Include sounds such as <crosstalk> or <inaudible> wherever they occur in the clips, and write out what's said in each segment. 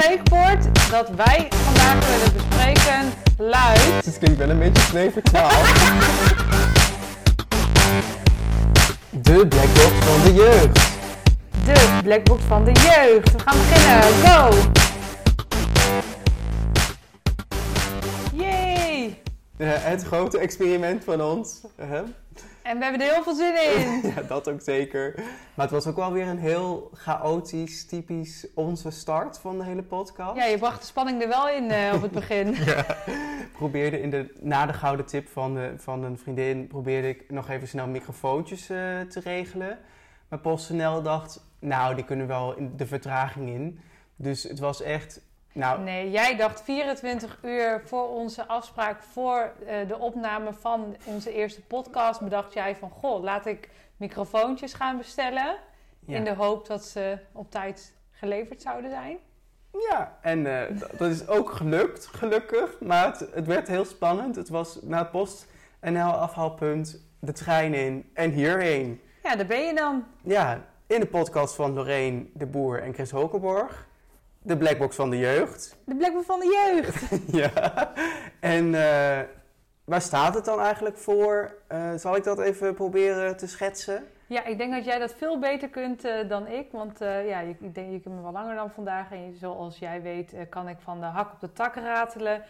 spreekwoord dat wij vandaag willen bespreken luidt... Het klinkt wel een beetje 2 voor 12. De Blackbox van de jeugd. De Blackbox van de jeugd. We gaan beginnen. Go! Yay! Eh, het grote experiment van ons. Uh-huh. En we hebben er heel veel zin in. <laughs> ja, dat ook zeker. Maar het was ook wel weer een heel chaotisch, typisch onze start van de hele podcast. Ja, je bracht de spanning er wel in eh, op het begin. <laughs> ja. Probeerde in de, na de gouden tip van, de, van een vriendin, probeerde ik nog even snel microfoontjes eh, te regelen. Maar PostNL dacht, nou, die kunnen wel in de vertraging in. Dus het was echt nou, nee, jij dacht 24 uur voor onze afspraak, voor uh, de opname van onze eerste podcast, bedacht jij van, goh, laat ik microfoontjes gaan bestellen. Ja. In de hoop dat ze op tijd geleverd zouden zijn. Ja, en uh, dat is ook gelukt, gelukkig. Maar het, het, werd heel spannend. Het was na het post NL afhaalpunt, de trein in en hierheen. Ja, daar ben je dan. Ja, in de podcast van Lorraine de Boer en Chris Hokenborg. De Blackbox van de jeugd. De Blackbox van de jeugd. <laughs> ja. En uh, waar staat het dan eigenlijk voor? Uh, zal ik dat even proberen te schetsen? Ja, ik denk dat jij dat veel beter kunt uh, dan ik. Want ja, je, ik denk, je kunt me wel langer dan vandaag. En zoals jij weet kan ik van de hak op de tak ratelen.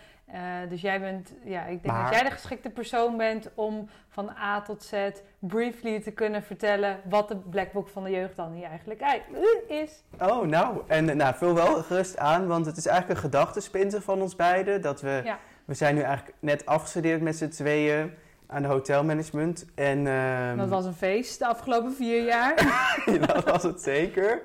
Dus jij bent, ja, ik denk maar... dat jij de geschikte persoon bent om van A tot Z briefly te kunnen vertellen wat de Blackbook van de jeugd dan hier eigenlijk is. Oh, nou, en nou, vul wel gerust aan, want het is eigenlijk een gedachtespinter van ons beiden. Dat we, ja. we zijn nu eigenlijk net afgestudeerd met z'n tweeën aan de hotelmanagement. En, uh, dat was een feest de afgelopen vier jaar. <laughs> dat was het zeker.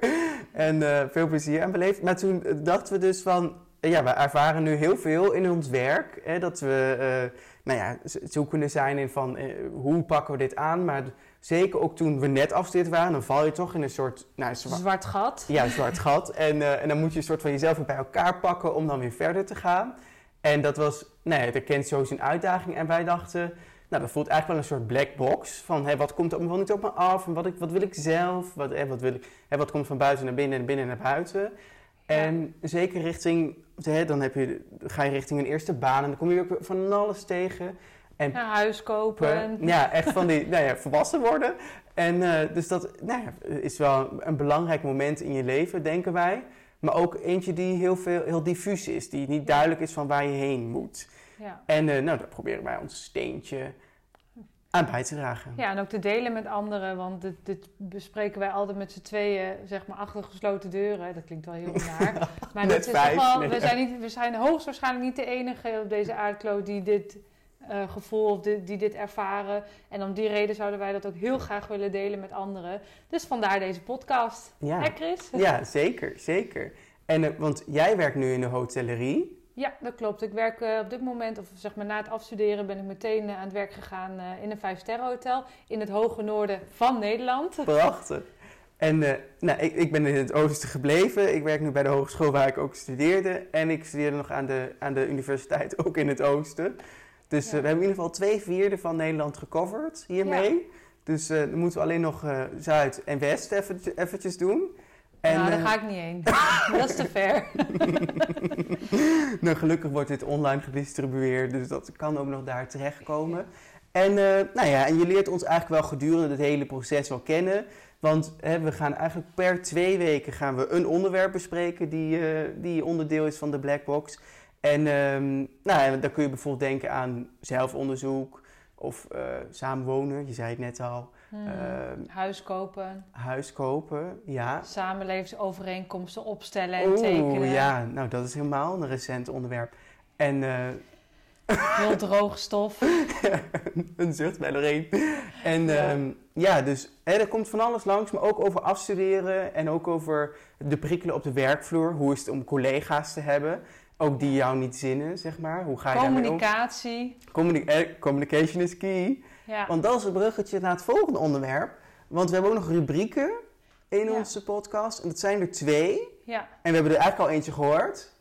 En uh, veel plezier aan beleefd. Maar toen dachten we dus van, ja, we ervaren nu heel veel in ons werk. Hè, dat we uh, nou ja, zoekende zijn in van uh, hoe pakken we dit aan. Maar zeker ook toen we net afgestudeerd waren, dan val je toch in een soort... Nou, zwart, zwart gat. Ja, zwart gat. En, uh, en dan moet je een soort van jezelf weer bij elkaar pakken om dan weer verder te gaan. En dat was, ja, dat kent zo zijn uitdaging. En wij dachten, nou dat voelt eigenlijk wel een soort black box. Van hey, wat komt er wel niet op me af? En wat, ik, wat wil ik zelf? Wat, wat, wil ik, wat komt van buiten naar binnen en binnen naar buiten? En zeker richting, hè, dan heb je, ga je richting een eerste baan en dan kom je ook van alles tegen. En ja, huis kopen. <laughs> Ja, echt van die, nou ja, volwassen worden. En uh, dus dat nou ja, is wel een belangrijk moment in je leven, denken wij. Maar ook eentje die heel, veel, heel diffuus is, die niet duidelijk is van waar je heen moet. Ja. En uh, nou, daar proberen wij ons steentje aan bij te dragen. Ja, en ook te delen met anderen, want dit, dit bespreken wij altijd met z'n tweeën, zeg maar, achter gesloten deuren. Dat klinkt wel heel raar. <laughs> maar dat is vijf, toch wel, we, zijn niet, we zijn hoogstwaarschijnlijk niet de enige op deze aardkloot die dit uh, gevoel of die, die, dit ervaren. En om die reden zouden wij dat ook heel graag willen delen met anderen. Dus vandaar deze podcast. Ja, Hè, Chris? ja zeker, zeker. En, uh, want jij werkt nu in de hotellerie. Ja, dat klopt. Ik werk uh, op dit moment, of zeg maar na het afstuderen, ben ik meteen uh, aan het werk gegaan uh, in een vijfsterren hotel in het hoge noorden van Nederland. <laughs> Prachtig. En nou, ik, ik, ben in het oosten gebleven. Ik werk nu bij de hogeschool waar ik ook studeerde. En ik studeerde nog aan de, aan de universiteit, <laughs> ook in het oosten. Dus ja. we hebben in ieder geval twee vierde van Nederland gecoverd hiermee. Ja. Dus dan moeten we alleen nog Zuid en West even, eventjes doen. En, nou, daar ga ik niet heen. <laughs> dat is te ver. <laughs> nou, gelukkig wordt dit online gedistribueerd, dus dat kan ook nog daar terechtkomen. En, uh, nou ja, en je leert ons eigenlijk wel gedurende het hele proces wel kennen. Want hè, we gaan eigenlijk per twee weken gaan we een onderwerp bespreken die, uh, die onderdeel is van de Black Box. En um, nou, dan kun je bijvoorbeeld denken aan zelfonderzoek of samenwonen, je zei het net al. Hmm. Uh, huis kopen. Huis kopen, ja. Samenlevingsovereenkomsten opstellen en Oeh, tekenen. ja, nou dat is helemaal een recent onderwerp. En... Uh, Heel <laughs> droge stof. <laughs> een zucht bij Lorraine. En ja, um, ja dus hè, er komt van alles langs, maar ook over afstuderen en ook over de prikkelen op de werkvloer. Hoe is het om collega's te hebben? Ook die jou niet zinnen, zeg maar. Hoe ga je Communicatie. Communi eh, communication is key. Ja. Want dat is het bruggetje naar het volgende onderwerp. Want we hebben ook nog rubrieken in ja. onze podcast. En dat zijn er twee. Ja. En we hebben er eigenlijk al eentje gehoord.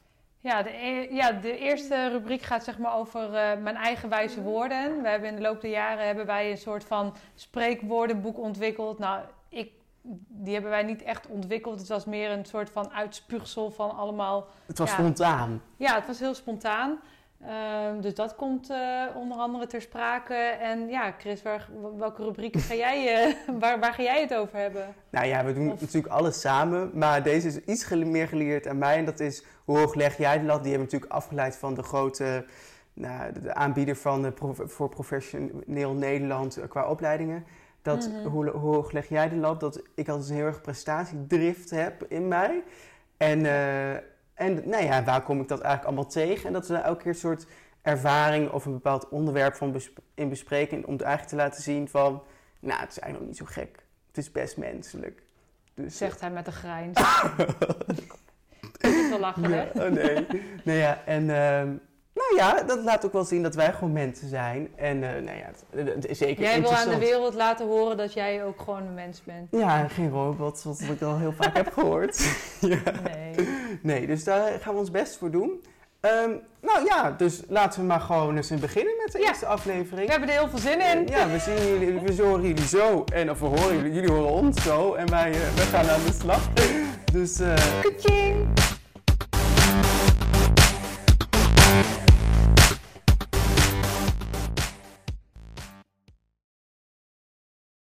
Ja, de, e ja, de eerste rubriek gaat zeg maar over uh, mijn eigen wijze woorden. We hebben in de loop der jaren hebben wij een soort van spreekwoordenboek ontwikkeld. Nou, ik die hebben wij niet echt ontwikkeld. Het was meer een soort van uitspuugsel van allemaal... Het was spontaan. Ja, het was heel spontaan. Ehm, dus dat komt uh, onder andere ter sprake. En ja, Chris, waar, welke rubrieken ga jij, uh, <laughs> waar, waar ga jij het over hebben? Nou ja, we doen natuurlijk alles samen. Maar deze is iets meer geleerd aan mij. En dat is hoe hoog leg jij de lat? Die hebben we natuurlijk afgeleid van de grote nou, de aanbieder van de voor professioneel Nederland eh, qua opleidingen. Dat, mhm. hoe, hoe, hoog leg jij de lat? Dat ik altijd een heel erg prestatiedrift heb in mij. En, uh, en nou ja, waar kom ik dat eigenlijk allemaal tegen? En dat we elke keer een soort ervaring of een bepaald onderwerp van in bespreken. Om het eigenlijk te laten zien van, nou, het is eigenlijk nog niet zo gek. Het is best menselijk. Dus, Zegt hij met een grijns. <laughs> Ik wel lachen, hè? oh nee. nee ja, en... Uh, nou ja, dat laat ook wel zien dat wij gewoon mensen zijn. En uh, nou ja, het, is zeker Jij wil aan de wereld laten horen dat jij ook gewoon een mens bent. Ja, geen robot, zoals ik al heel vaak heb gehoord. <laughs> ja. Nee. <laughs> Nee, dus daar gaan we ons best voor doen. Um, nou ja, dus laten we maar gewoon eens beginnen met de eerste aflevering. We hebben er heel veel zin in. Ja, we zien jullie, we horen jullie zo. En of we horen jullie, jullie horen ons zo. En wij, uh, wij gaan aan de slag. <laughs> Dus... Uh,